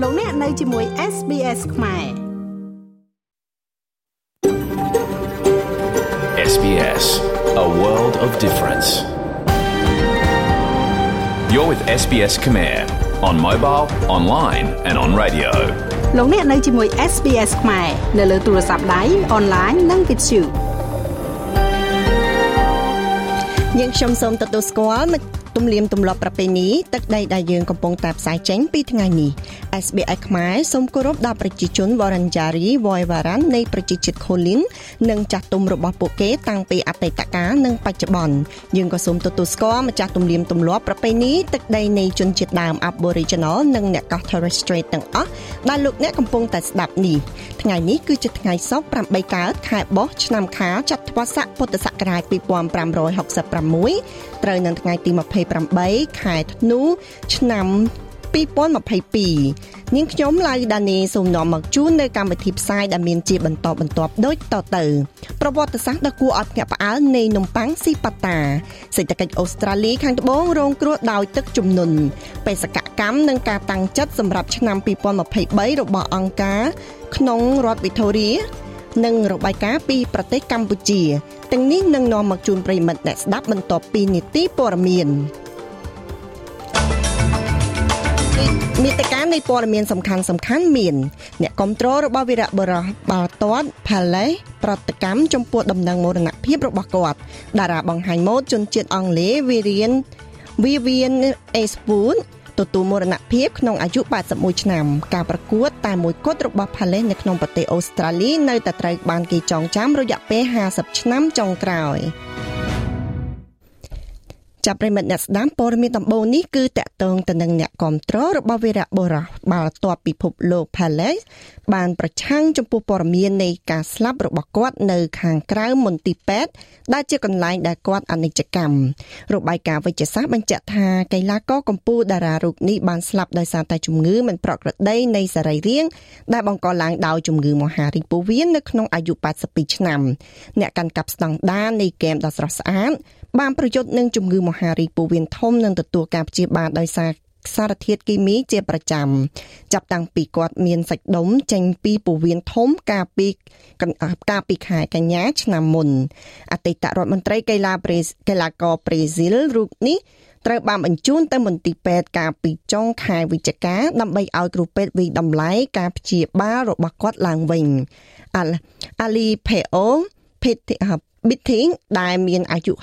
លោកអ្នកនៅជាមួយ SBS ខ្មែរ SBS A world of difference You're with SBS Khmer on mobile, online and on radio លោកអ្នកនៅជាមួយ SBS ខ្មែរនៅលើទូរស័ព្ទដៃអនឡាញនិងវិទ្យុយើងខ្ញុំសូមទទួលស្គាល់ ទំនៀមទម្លាប់ប្រពៃណីទឹកដីដែលយើងកំពុងតែផ្សាយចេញពីថ្ងៃនេះ SBS ខ្មែរសូមគោរពដល់ប្រជាជន Wurundjeri Woiwurrung នៃប្រជាជាតិ Kulin និងចាស់ទុំរបស់ពួកគេតាំងពីអតីតកាលនិងបច្ចុប្បន្នយើងក៏សូមទទួលស្គាល់ម្ចាស់ទំនៀមទម្លាប់ប្រពៃណីទឹកដីនៃជនជាតិដើម Aboriginal និងអ្នកកោះ Torres Strait ទាំងអស់ដែលលោកអ្នកកំពុងតែស្ដាប់នេះថ្ងៃនេះគឺជាថ្ងៃសុក្រ8កើតខែបោះឆ្នាំខាលចត្វាស័កពុទ្ធសករាជ2566 ត្រូវនៅថ្ងៃទី28ខែធ្នូឆ្នាំ2022នាងខ្ញុំឡៅដានីសូមនាំមកជូននៅកម្មវិធីផ្សាយដែលមានជាបន្តបន្ទាប់ដូចតទៅប្រវត្តិសាស្ត្រដ៏គួរឲ្យភ្ញាក់ផ្អើលនៃនំប៉័ងស៊ីប៉ាតាសេដ្ឋកិច្ចអូស្ត្រាលីខាងត្បូងរងគ្រោះដោយទឹកជំនន់បេសកកម្មនិងការតាំងចិត្តសម្រាប់ឆ្នាំ2023របស់អង្គការក្នុងរដ្ឋវីតូរី និងរបាយការណ៍ពីប្រទេសកម្ពុជាទាំងនេះនឹងនាំមកជូនប្រិមិត្តអ្នកស្ដាប់បន្ទាប់ពីនីតិព័រមានមេតិការនៃព័ត៌មានសំខាន់សំខាន់មាន អ្នកគ្រប់គ្រងរបស់វីរៈបរោះបាល់ទាត់ផាឡេប្រតិកម្មចំពោះដំណឹងមរណភាពរបស់គាត់តារាបង្ហាញម៉ូដជនជាតិអង់គ្លេសវីរៀន Vivian Eastwood ទទួលមរណភាពក្នុងអាយុ81ឆ្នាំការប្រកួតតែមួយគត់របស់ Palace នៅក្នុងប្រទេសអូស្ត្រាលីនៅតែត្រូវបានគេចងចាំរយៈពេល50ឆ្នាំចុងក្រោយ ចាប់ប្រិមិត្តអ្នកស្ដាប់ព័ត៌មានដំបូងនេះគឺតកតងទៅនឹងអ្នកគ្រប់គ្រងរបស់វីរៈបុរសបាល់ទាត់ពិភពលោក Palace បានប្រឆាំងចំពោះព័ត៌មាននៃការស្លាប់របស់គាត់នៅខាងក្រៅមន្ទីរពេទ្យដែលជាកន្លែងដែលគាត់អនិច្ចកម្មរបាយការណ៍វិទ្យាសាស្ត្របញ្ជាក់ថាកីឡាករកម្ពុជាតារារូបនេះបានស្លាប់ដោយសារតែជំងឺមិនប្រក្រតីនៃសរីរាង្គដែលបង្កឡើងដោយជំងឺមហារីកពោះវៀននៅក្នុងអាយុ82ឆ្នាំអ្នកកាន់កាប់ស្តង់ដារនៃហ្គេមដ៏ស្រស់ស្អាត បានប្រយុទ្ធនឹងជំងឺមហារីកពោះវៀនធំនិងទទួលការព្យាបាលដោយសារសារធាតុគីមីជាប្រចាំចាប់តាំងពីគាត់មានសាច់ដុំចេញពីពោះវៀនធំកាលពីកាលពីខែកញ្ញាឆ្នាំមុនអតីតរដ្ឋមន្ត្រីកីឡាប្រេកីឡាករប្រេស៊ីលរូបនេះត្រូវបានបញ្ជូនទៅមន្ទីរពេទ្យកាលពីចុងខែវិច្ឆិកាដើម្បីឲ្យគ្រូពេទ្យវិតម្លៃការព្យាបាលរបស់គាត់ឡើងវិញអាលីផេអូភេ ទ Bitting ដែលមានអាយុ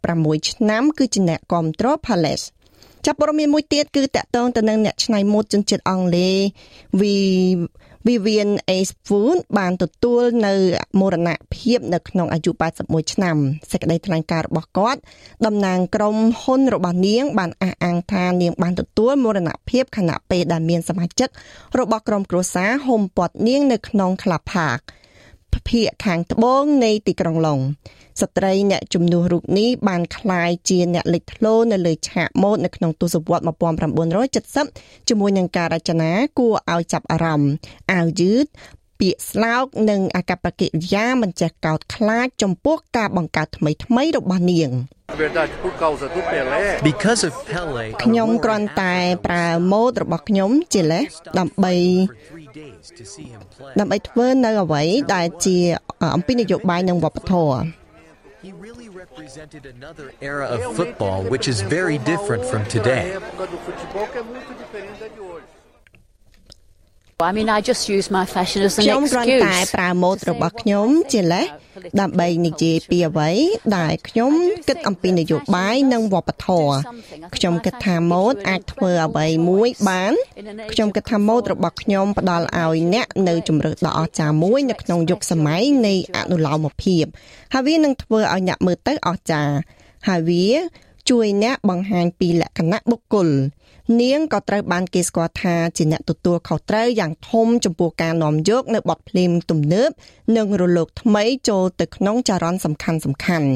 66ឆ្នាំគឺជាអ្នកគ្រប់គ្រង Palace ចាប់ព័ត៌មានមួយទៀតគឺតកតងទៅនឹងអ្នកច្នៃម៉ូដជនជាតិអង់គ្លេស Vivian Ashwood បានទទួលនៅមរណភាពនៅក្នុងអាយុ81ឆ្នាំសេចក្តីថ្លែងការណ៍របស់គាត់តំណាងក្រុមហ៊ុនរបស់នាង បានអះអាងថានាងបានទទួលមរណភាពខណៈពេលដែលមានសមាជិករបស់ក្រុមគ្រួសារហុំព័ទ្ធនាងនៅក្នុង Club Park ភាគខាងត្បូងនៃទីក្រុងឡុងស្ត្រីអ្នកជំនួសរូបនេះបានក្លាយជាអ្នកលេចធ្លោនៅលើឆាកម៉ូដនៅក្នុងទសវត្ស1970ជាមួយនឹងការរចនាគួរឲ្យចាប់អារម្មណ៍អាវយឺតពាក្យស្លោកនិងអាកប្បកិរិយាមិនចេះកោតខ្លាចចំពោះការបង្កើតថ្មីថ្មីរបស់នាង Because of Pele ខ្ញុំគ្រាន់តែប្រើម៉ូដរបស់ខ្ញុំជាលេសដើម្បីដើម្បីធ្វើនៅអ្វីដែលជាអំពីនយោបាយនិងវប្បធម៌ He really represented another era of football which is very different from today. I mean I just use my fashion as an ខ្ញុំគ្រាន់តែ excuse. ប្រើម៉ូដរបស់ខ្ញុំជាលេសដើម្បីនិយាយពីអ្វីដែលខ្ញុំគិតអំពីនយោបាយនិងវប្បធម៌ខ្ញុំគិតថាម៉ូដអាចធ្វើអ្វីមួយបានខ្ញុំគិតថាម៉ូដរបស់ខ្ញុំផ្ដល់ឲ្យអ្នកនៅជំរឿដ៏អស្ចារ្យមួយនៅក្នុងយុគសម័យនៃអនុលោមភាពហើយវានឹងធ្វើឲ្យអ្នកមើលទៅអស្ចារ្យហើយវា ជួយអ្នកបង្ហាញពីលក្ខណៈបុគ្គលនាងក៏ត្រូវបានគេស្គាល់ថាជាអ្នកទទួលខុសត្រូវយ៉ាងធំចំពោះការនាំយកនៅបទភ្លេងទំនើបនិងរលកថ្មីចូលទៅក្នុងចរន្តសំខាន់សំខាន់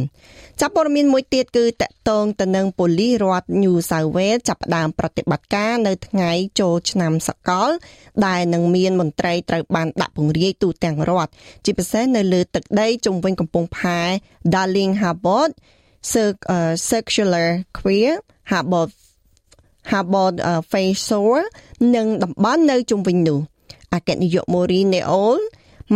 ចាប់ព័ត៌មានមួយទៀតគឺតកតងទៅនឹងប៉ូលីសរដ្ឋ New South Wales ចាប់ផ្ដើមប្រតិបត្តិការនៅថ្ងៃចូលឆ្នាំសកល ដែលនឹងមានមន្ត្រីត្រូវបានដាក់ពង្រាយទូទាំងរដ្ឋជាពិសេសនៅលើទឹកដីជុំវិញកំពង់ផែ Darling Harbour Circular Queer Harbour Harbor Faisal និងតំបន់នៅជុំវិញនោះអគ្គនាយក Maureen Neol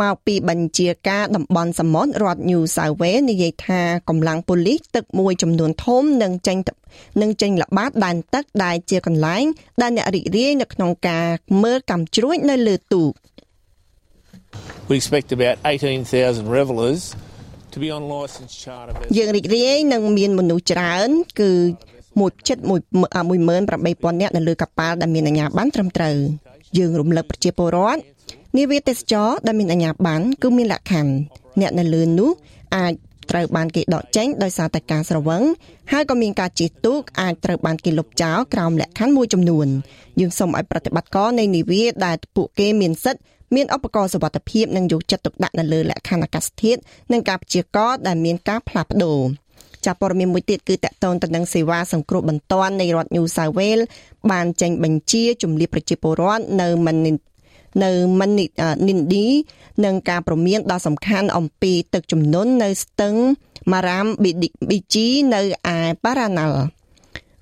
មកពីបញ្ជាការតំបន់សមុទ្ររដ្ឋ New South Wales និយាយថាកម្លាំងប៉ូលីសទឹកមួយចំនួនធំនឹងចេញនឹងចេញល្បាតដែនទឹកដែលជាកន្លែងដែលអ្នករីករាយនៅក្នុងការមើលកម្មជ្រួចនៅលើទូក We expect about 18,000 revelers to be on licensed charter vessels. យើងរីករាយនឹងមានមនុស្សច្រើន គឺមួយចិត្ត18000នាក់នៅលើកប៉ាល់ដែលមានអាជ្ញាប័ណ្ណត្រឹមត្រូវយើងរំលឹកប្រជាពលរដ្ឋនាវាទេសចរដែលមានអាជ្ញាប័ណ្ណគឺមានលក្ខខណ្ឌអ្នកនៅលើនោះអាចត្រូវបានគេដកចេញដោយសារតែការស្រវឹងហើយក៏មានការជិះទូកអាចត្រូវបានគេលុបចោលក្រោមលក្ខខណ្ឌមួយចំនួនយើងសូមឲ្យប្រតិបត្តិការនៃនាវាដែលពួកគេមានសិទ្ធិ មានឧបករណ៍សុវត្ថិភាពនិងយកចិត្តទុកដាក់នៅលើលក្ខខណ្ឌអាកាសធាតុនិងការព្យាករណ៍ដែលមានការផ្លាស់ប្ដូរចាប់ព័ត៌មានមួយទៀតគឺតកតងទៅនឹងសេវាសង្គ្រោះបន្ទាន់នៃរដ្ឋ New South Wales បានចេញបញ្ជាជំរាបប្រជាពលរដ្ឋនៅមិននៅមិននិនឌីនឹងការប្រមានដ៏សំខាន់អំពីទឹកជំនន់នៅស្ទឹងម៉ារ៉ាមប៊ីជីនៅឯប៉ារ៉ាណាល់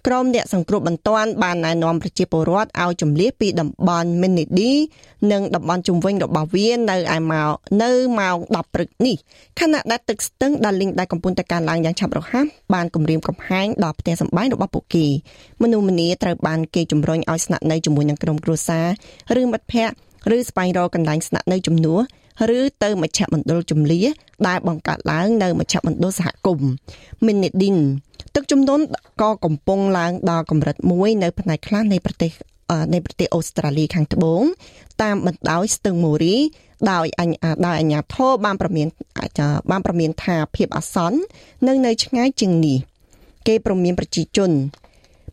ក្រុមអ្នកសង្គ្រោះបន្ទាន់បានណែនាំប្រជាពលរដ្ឋឲ្យជម្លៀសពីតំបន់មីនីឌីនិងតំបន់ជុំវិញរបស់វានៅឯម៉ោងនៅម៉ោង10ព្រឹកនេះខណៈដែលទឹកស្ទឹងដែលលីងដែលកំពុងតែកើនឡើងយ៉ាងឆាប់រហ័សបានគម្រាមកំហែងដល់ផ្ទះសម្បែងរបស់ពួកគេមនុស្សម្នាត្រូវបានគេជំរុញឲ្យស្នាក់នៅជាមួយនឹងក្រុមគ្រួសារឬមិត្តភ័ក្តិឬស្វែងរកកន្លែងស្នាក់នៅជំនួស ឬទៅមជ្ឈមណ្ឌលជំនះដែលបង្កើតឡើងនៅមជ្ឈមណ្ឌលសហគមន៍មីនីឌីនទឹកជំនន់ក៏កំពុងឡើងដល់កម្រិតមួយនៅផ្នែកខ្លះនៃប្រទេសនៃប្រទេសអូស្ត្រាលីខាងត្បូងតាមបណ្ដោយស្ទឹងមូរី ដោយអញ្ញាដោយអាញាធរបានប្រមានបានប្រមានថាភាពអាសន្ននឹងនៅឆ្ងាយជាងនេះគេប្រមានប្រជាជន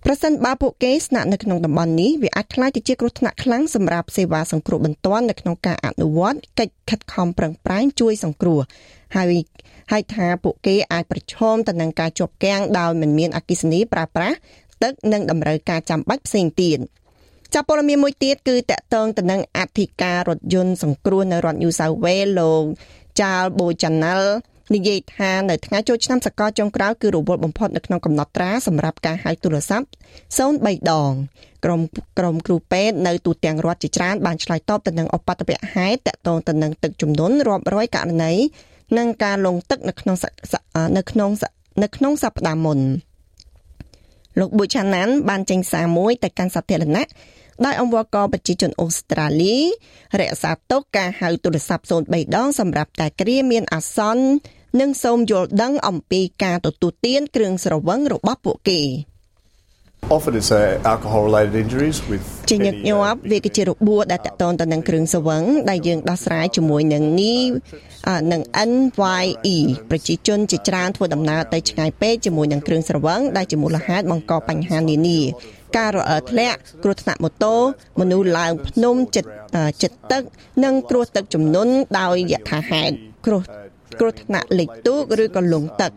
ប្រសិនបើពួកគេស្នាក់នៅក្នុងតំបន់នេះវាអាចក្លាយទៅជាគ្រោះថ្នាក់ខ្លាំងសម្រាប់សេវាសង្គ្រោះបន្ទាន់នៅក្នុងការអនុវត្តកិច្ចខិតខំប្រឹងប្រែងជួយសង្គ្រោះហើយហើយថាពួកគេអាចប្រឈមទៅនឹងការជាប់គាំងដោយមិនមានអគិសនីប្រើប្រាស់ទឹកនិងតម្រូវការចាំបាច់ផ្សេងទៀតចាប់ព័ត៌មានមួយទៀតគឺតកតងទៅនឹងអធិការរថយន្តសង្គ្រោះនៅរដ្ឋ New South Wales លោកចាលបូចាណាល់ និយាយថានៅថ្ងៃចូលឆ្នាំសកលចុងក្រោយគឺរវល់បំផុតនៅក្នុងកំណត់ត្រាសម្រាប់ការហៅទូរស័ព្ទ03ដងក្រុមក្រុមគ្រូពេទ្យនៅទូទាំងរដ្ឋជាច្រើនបានឆ្លើយតបទៅនឹងឧបទ្ទវហេតុតកតងទៅនឹងទឹកជំនន់រាប់រយករណីនិងការលងទឹកនៅក្នុងនៅក្នុងនៅក្នុងសប្តាហ៍មុនលោកប៊ូឆាណានបានចេញសារមួយទៅកាន់សាធារណៈដោយអង្គការប្រជាជនអូស្ត្រាលីរក្សាទុកការហៅទូរស័ព្ទ03ដងសម្រាប់តែគ្រាមានអាសន្ន និងសូមយល់ដឹងអំពីការទទួលទានគ្រឿងស្រវឹងរបស់ពួកគេ Often it's uh, alcohol related injuries with ជាញឹកញាប់វាគឺជារបួសដែលតកតងទៅនឹងគ្រឿងស្រវឹងដែលយើងដោះស្រាយជាមួយនឹងនេះនឹង NYE ប្រជាជនជាច្រើនធ្វើដំណើរទៅឆ្ងាយពេកជាមួយនឹងគ្រឿងស្រវឹងដែលជាមូលហេតុបង្កបញ្ហានានាការរអិលធ្លាក់គ្រោះថ្នាក់ម៉ូតូមនុស្សឡើងភ្នំចិត្តចិត្តទឹក និងគ្រោះទឹកជំនន់ដោយយថាហេតុគ្រោះ គ្រោះថ្នាក់លិចទូកឬក៏លង់ទឹក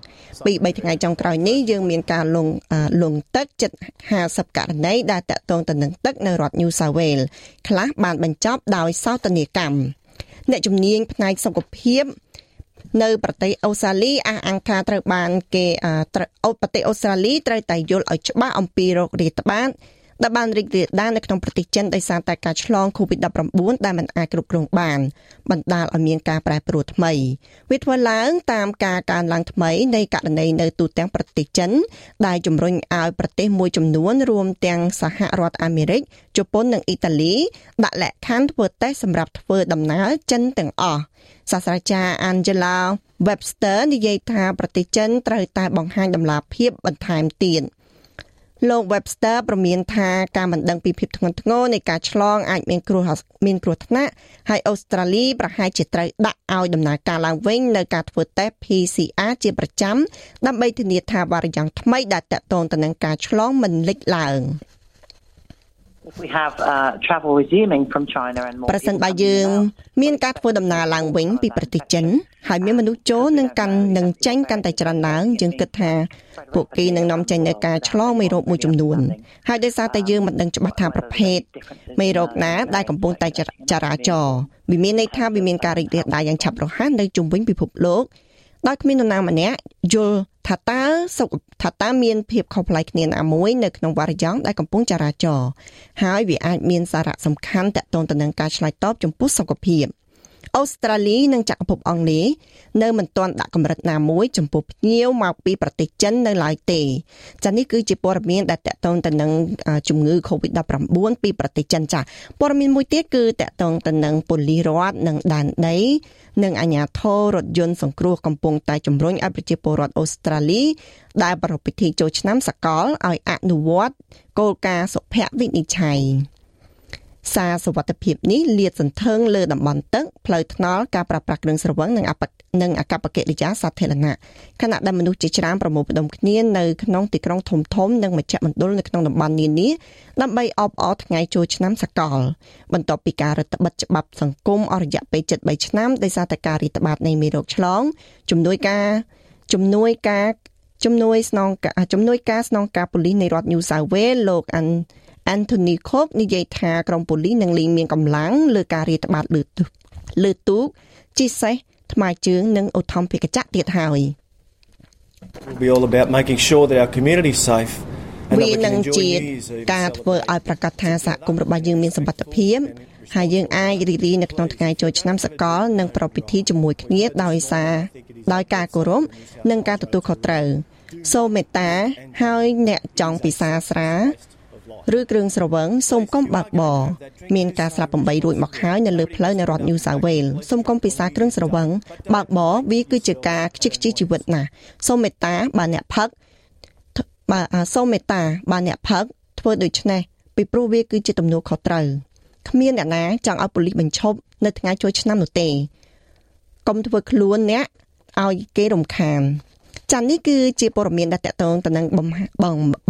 ពី3ថ្ងៃចុងក្រោយនេះយើងមានការលង់លង់ទឹកជិត50ករណីដែលតកតងទៅនឹងទឹកនៅរដ្ឋ New South Wales ខ្លះបានបញ្ចប់ដោយសោតនីកម្មអ្នកជំនាញផ្នែកសុខភាពនៅប្រទេសអូស្ត្រាលីអះអាងថាត្រូវបានគេប្រទេសអូស្ត្រាលីត្រូវតែយល់ឲ្យច្បាស់អំពីโรគរាតត្បាត ដែលបានរីករាលដាលនៅក្នុងប្រទេសចិនដោយសារតែការឆ្លង COVID-19 ដែលមិនអាចគ្រប់គ្រងបាន បណ្ដាលឲ្យមានការប្រែប្រួលថ្មីវាធ្វើឡើងតាមការកើនឡើងថ្មីនៃករណីនៅទូទាំងប្រទេសចិន ដែលជំរុញឲ្យប្រទេសមួយចំនួនរួមទាំងសហរដ្ឋអាមេរិកជប៉ុននិងអ៊ីតាលីដាក់លក្ខខណ្ឌធ្វើតេស្តសម្រាប់ធ្វើដំណើរចិនទាំងអស់សាស្ត្រាចារ្យ Angela Webster និយាយថាប្រទេសចិនត្រូវតែបង្ហាញដំណាភាពបន្ថែមទៀត។ លោក Webster ប្រមានថាការមិនដឹងពីភាពធ្ងន់ធ្ងរនៃការឆ្លងអាចមានគ្រោះមានគ្រោះថ្នាក់ហើយអូស្ត្រាលីប្រហែលជាត្រូវដាក់ឲ្យដំណើរការឡើងវិញនៅការធ្វើតេស្ត PCR ជាប្រចាំដើម្បីធានាថាវ៉ារីយ៉ាងថ្មីដែលតាក់ទងទៅនឹងការឆ្លងមិនលេចឡើង។ ប្រសិនបើយើង មានការធ្វើដំណើរឡើងវិញពីប្រទេសចិន ហើយមានមនុស្សចូលនឹងកាន់នឹងចេញកាន់តែច្រើនឡើងយើងគិតថាពួកគេនឹងនាំចេញនៅការឆ្លងមេរោគមួយចំនួនហើយដោយសារតែយើងមិនដឹងច្បាស់ថាប្រភេទមេរោគណាដែលកំពុងតែចរាចរវាមានន័យថាវាមានការរីករាលដាលយ៉ាងឆាប់រហ័សនៅជុំវិញពិភពលោកដោយគ្មាននរណាម្នាក់យល់ ថាតើសុខថាតើមានភាពខុសប្លែកគ្នាណាមួយនៅក្នុងវ៉ារយ៉ង់ដែលកំពុងចរាចរហើយវាអាចមានសារៈសំខាន់ទាក់ទងទៅនឹងការឆ្លើយតបចំពោះសុខភាព អូស្ត្រាលីនិងចក្រភពអង់គ្លេសនៅមិនទាន់ដាក់កម្រិតណាមួយចំពោះភ្ញៀវមកពីប្រទេសចិននៅឡើយទេចានេះគឺជាព័ត៌មានដែលតកតងទៅនឹងជំងឺ Covid-19 ពីប្រទេសចិនចាព័ត៌មានមួយទៀតគឺតកតងទៅនឹងប៉ូលីសរដ្ឋនិងដែនដីនិងអាជ្ញាធររថយន្តសង្គ្រោះកំពុងតែជំរុញឲ្យប្រជាពលរដ្ឋអូស្ត្រាលីដែលប្រារព្ធពិធីចូលឆ្នាំសកលឲ្យអនុវត្តគោលការណ៍សុភវិនិច្ឆ័យ សារសុវត្ថិភាពនេះលាតសន្ធឹងលើតំបន់ទឹកផ្លូវថ្នល់ការប្រើប្រាស់គ្រឿងស្រវឹងនិងអបនិងអកប្បកិរិយាសាធារណៈខណៈដែលមនុស្សជាច្រើនប្រមូលផ្ដុំគ្នានៅក្នុងទីក្រុងធំធំនិងមជ្ឈមណ្ឌលនៅក្នុងតំបន់នានាដើម្បីអបអរថ្ងៃចូលឆ្នាំសកល បន្ទាប់ពីការរដ្ឋបិទច្បាប់សង្គមអស់រយៈពេល73ឆ្នាំដោយសារតែការរីកបាតនៃមេរោគឆ្លងជំនួយការជំនួយការជំនួយស្នងការជំនួយការស្នងការប៉ូលីសនៃរដ្ឋ New South Wales លោក Anthony Cook និយាយថាក្រុមប៉ូលីសនឹងលែងមានកម្លាំងលើការរាតត្បាតលើទូកលើទូកជិះសេះថ្មើរជើងនិងឧទ្ធម្ភាគចក្រទៀតហើយ will be all about making sure that our community is safe វានឹងជាការធ្វើឲ្យប្រកាសថាសហគមន៍របស់យើងមានសមត្ថភាពហើយយើងអាចរីករាយនៅក្នុងថ្ងៃចូលឆ្នាំសកលនិងប្រពៃពិធីជាមួយគ្នាដោយសារដោយការគោរពនិងការទទួលខុសត្រូវសូមមេត្តាហើយអ្នកចង់ពិសាស្រា ឬគ្រឿងស្រវឹងសូមកុំបើកបរមានការស្លាប់8រួចមកហើយនៅលើផ្លូវនៅរដ្ឋ New South Wales សូមកុំពិសាគ្រឿងស្រវឹងបើកបរវាគឺជាការខ្ជិះខ្ជាជីវិតណាស់សូមមេត្តាបើអ្នកផឹកបើសូមមេត្តាបើអ្នកផឹកធ្វើដូច្នេះពីព្រោះវាគឺជាទំនួលខុសត្រូវគ្មានអ្នកណាចង់ឲ្យប៉ូលីសបញ្ឈប់នៅថ្ងៃចូលឆ្នាំនោះទេកុំធ្វើខ្លួនអ្នកឲ្យគេរំខាន ចានេះគឺជាព័ត៌មានដែលតកតងទៅនឹងបំ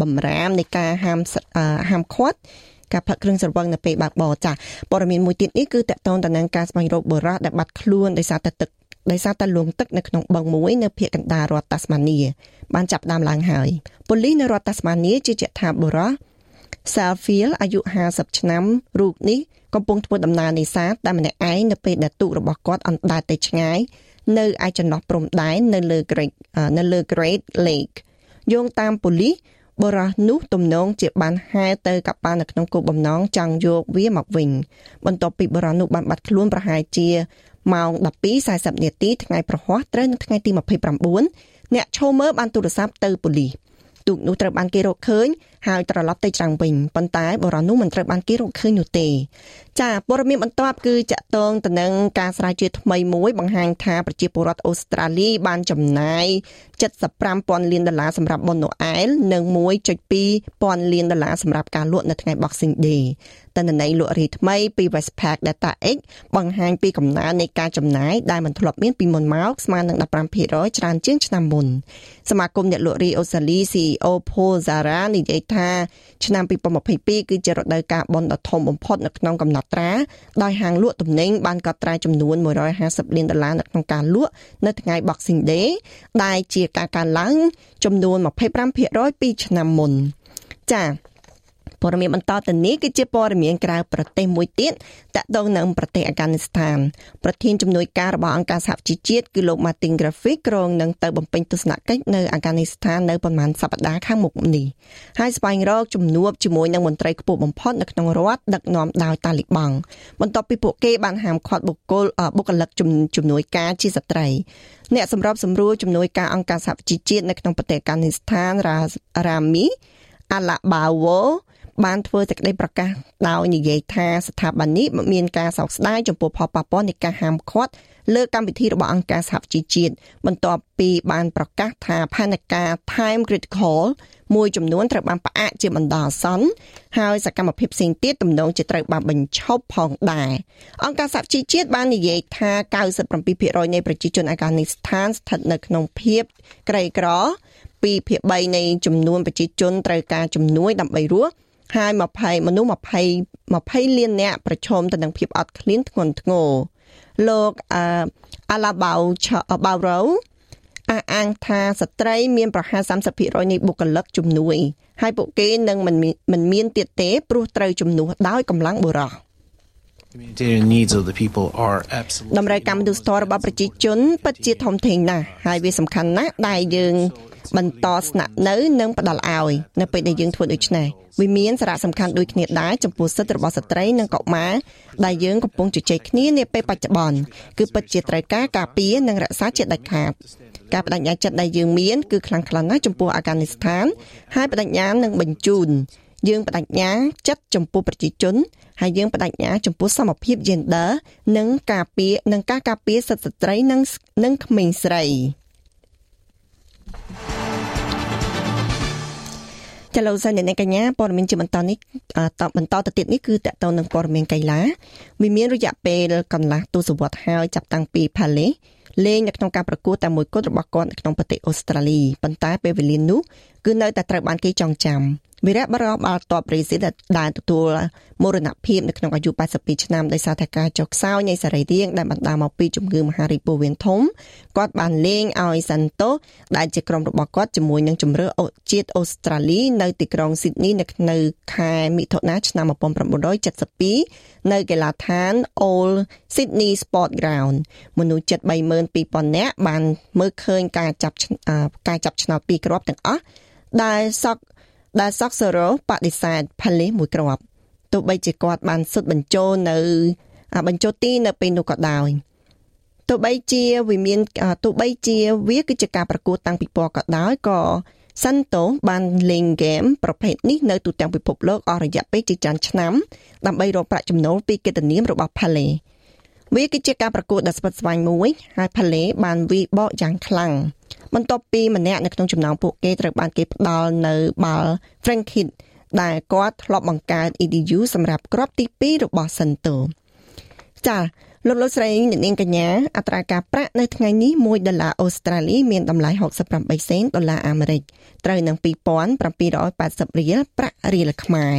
បំរាមនៃការហាមហាមឃាត់ការផឹកគ្រឿងស្រវឹងនៅពេលបើកបរចាព័ត៌មានមួយទៀតនេះគឺតកតងទៅនឹងការស្វែងរកបុរសដែលបាត់ខ្លួនដោយសារតែទឹកដោយសារតែលងទឹកនៅក្នុងបឹងមួយនៅភូមិកណ្ដាលរដ្ឋតាស្មានីបានចាប់ដើមឡើងហើយប៉ូលីសនៅរដ្ឋតាស្មានីជឿជាក់ថាបុរស Salfield អាយុ50ឆ្នាំរូបនេះកំពុងធ្វើដំណើរនេសាទតែម្នាក់ឯងនៅពេលដែលទូករបស់គាត់អណ្ដែតទៅឆ្ងាយ នៅឯចន្លោះព្រំដែននៅលើ Great នៅលើ Great Lake យោងតាមប៉ូលីសបរោះនោះទំនងជាបានហែទៅកប៉ាល់នៅក្នុងគោលបំណងចង់យកវាមកវិញ បន្ទាប់ពីបរោះនោះបានបាត់ខ្លួនប្រហែលជាម៉ោង12:40នាទីថ្ងៃប្រហ័សត្រូវនៅថ្ងៃទី29អ្នកឈោមើលបានទូរស័ព្ទទៅប៉ូលីសទូកនោះត្រូវបានគេរកឃើញហើយត្រឡប់ទៅច្រាំងវិញប៉ុន្តែបរិនោះមិនត្រូវបានគេរកឃើញនោះទេចាព័ត៌មានបន្ទាប់គឺចាក់តងទៅនឹងការស្រាវជ្រាវថ្មីមួយបង្ហាញថាប្រជាពលរដ្ឋអូស្ត្រាលីបានចំណាយ75,000លានដុល្លារសម្រាប់បុណ្យណូអែលនិង1.2,000លានដុល្លារសម្រាប់ការលក់នៅថ្ងៃ Boxing Day តនន័យលក់រាយថ្មីពី Westpac Data X បង្ហាញពីកំណើននៃការចំណាយដែលមិនធ្លាប់មានពីមុនមកស្មើនឹង15%ច្រើនជាងឆ្នាំមុនសមាគមអ្នកលក់រាយអូស្ត្រាលី CEO Paul Zara និយាយថាឆ្នាំ2022គឺជារដូវកាលបុណ្យដ៏ធំបំផុតនៅក្នុងកំណត់ត្រាដោយហាងលក់ទំនិញបានកត់ត្រាចំនួន150លានដុល្លារនៅក្នុងការលក់នៅថ្ងៃ Boxing Day ដែលជាការកើនឡើងចំនួន25%ពីឆ្នាំមុនចា៎ ព័ត៌មានបន្តទៅនេះគឺជាព័ត៌មានក្រៅប្រទេសមួយទៀតតកតងនឹងប្រទេសអាហ្គានីស្ថានប្រធានជំនួយការរបស់អង្គការសហជីវជាតិគឺលោក Martin Griffith ក្រុងនឹងទៅបំពេញទស្សនកិច្ចនៅអាហ្គានីស្ថាននៅប្រមាណសប្តាហ៍ខាងមុខនេះហើយស្វែងរកជំនួបជាមួយនឹងមន្ត្រីខ្ពស់បំផុតនៅក្នុងរដ្ឋដឹកនាំដោយតាលីបង់បន្ទាប់ពីពួកគេបានហាមឃាត់បុគ្គលបុគ្គលិកជំនួយការជាស្ត្រីអ្នកសម្របសម្រួលជំនួយការអង្គការសហជីវជាតិនៅក្នុងប្រទេសអាហ្គានីស្ថានរ៉ាមីអាឡាបាវ៉ូ បានធ្វើសេចក្តីប្រកាសដោយនិយាយថាស្ថាប័ននេះមានការសោកស្ដាយចំពោះផលប៉ះពាល់នៃការហាមឃាត់លើកម្មវិធីរបស់អង្គការសហជីវជាតិបន្ទាប់ពីបានប្រកាសថាផែនការ Time Critical មួយចំនួនត្រូវបានផ្អាកជាបណ្ដោះអាសន្នហើយសកម្មភាពផ្សេងទៀតទំនងជាត្រូវបានបញ្ឈប់ផងដែរអង្គការសហជីវជាតិបាននិយាយថា97%នៃប្រជាជនអាហ្គានីស្ថានស្ថិតនៅក្នុងភាពក្រីក្រ2ភាគ3នៃចំនួនប្រជាជនត្រូវការជំនួយដើម្បីរស់ ហើយ20មនុស្ស20 20លាននាក់ប្រឈមទៅនឹងភាពអត់ឃ្លានធ្ងន់ធ្ងរលោកអាឡាបៅបៅរ៉ូអះអាងថាស្ត្រីមានប្រហែល30%នៃបុគ្គលិកជំនួយ ហើយពួកគេនឹងមិនមិនមានទៀតទេព្រោះត្រូវជំនួសដោយកម្លាំងបុរស humanitarian needs of the people are absolutely តម្រូវការមនុស្សធម៌របស់ប្រជាជនពិតជាធំធេងណាស់ហើយវាសំខាន់ណាស់ដែលយើង បន្តស្នាក់នៅនិងផ្ដល់ឲ្យនៅពេលដែលយើងធ្វើដូច្នេះវាមានសារៈសំខាន់ដូចគ្នាដែរចំពោះសិទ្ធិរបស់ស្ត្រីនិងកុមារដែលយើងកំពុងជជែកគ្នានាពេលបច្ចុប្បន្នគឺពិតជាត្រូវការការពារនិងរក្សាជាដាច់ខាតការបដិញ្ញាចិត្តដែលយើងមានគឺខ្លាំងក្លាណាស់ចំពោះអាហ្គានីស្ថានហើយបដិញ្ញានឹងបញ្ជូនយើងបដិញ្ញាចិត្តចំពោះប្រជាជនហើយយើងបដិញ្ញាចំពោះសមភាព gender និងការពារនិងការការពារសិទ្ធិស្ត្រីនិងនិងក្មេងស្រី ចលនាអ្នកកញ្ញាព័ត៌មានជាបន្តនេះតបន្តទៅទៀតនេះគឺតកតនឹងព័ត៌មានកីឡាវាមានរយៈពេលកន្លះទសវត្សរ៍ហើយចាប់តាំងពី Palace លេងនៅក្នុងការប្រកួតតែមួយគត់របស់គាត់នៅក្នុងប្រទេសអូស្ត្រាលីប៉ុន្តែពេលវេលានោះគឺនៅតែត្រូវបានគេចងចាំ វីរៈបារោះបាល់ទាត់ប្រេស៊ីលដែលទទួលមរណភាពនៅក្នុងអាយុ82ឆ្នាំដោយសារតែការចុះខ្សោយនៃសរីរាង្គដែលបណ្ដាលមកពីជំងឺមហារីកពោះវៀនធំគាត់បានលេងឲ្យសាន់តូដែលជាក្រុមរបស់គាត់ជាមួយនឹងជំរឿជាតិអូស្ត្រាលីនៅទីក្រុងស៊ីដនីនៅនៅខែមិថុនាឆ្នាំ1972នៅកីឡដ្ឋាន Old Sydney Sport Ground មនុស្សជិត32000នាក់បានមើលឃើញការចាប់ការចាប់ឆ្នោតពីរគ្រាប់ទាំងអស់ដែលសក់ ដែលសកសរ៉ូបដិសេធផលិសមួយគ្រាប់ទោះបីជាគាត់បានសុទ្ធបញ្ចូលនៅបញ្ចូលទីនៅពេលនោះក៏ដោយទោះបីជាវាមានទោះបីជាវាគឺជាការប្រកួតតាំងពីពណ៌ក៏ដោយក៏សាន់តូបានលេងហ្គេមប្រភេទនេះនៅទូទាំងពិភពលោកអស់រយៈពេលជាច្រើនឆ្នាំដើម្បីរកប្រាក់ចំណូលពីកិត្តិនាមរបស់ Pale វាគឺជាការប្រកួតដ៏ស្វិតស្វាញមួយហើយ Pale បានវិបកយ៉ាងខ្លាំងបន្ទាប់ពីម្នាក់នៅក្នុងចំណោមពួកគេត្រូវបានគេផ្ដល់នៅបាល់ Frank Kid ដែលគាត់ធ្លាប់បង្កើត EDU សម្រាប់គ្រាប់ទី2របស់សិនតូចាលោកលោកស្រីអ្នកនាងកញ្ញាអត្រាការប្រាក់នៅថ្ងៃនេះ1ដុល្លារអូស្ត្រាលីមានតម្លៃ68សេនដុល្លារអាមេរិកត្រូវនឹង2780រៀលប្រាក់រៀលខ្មែរ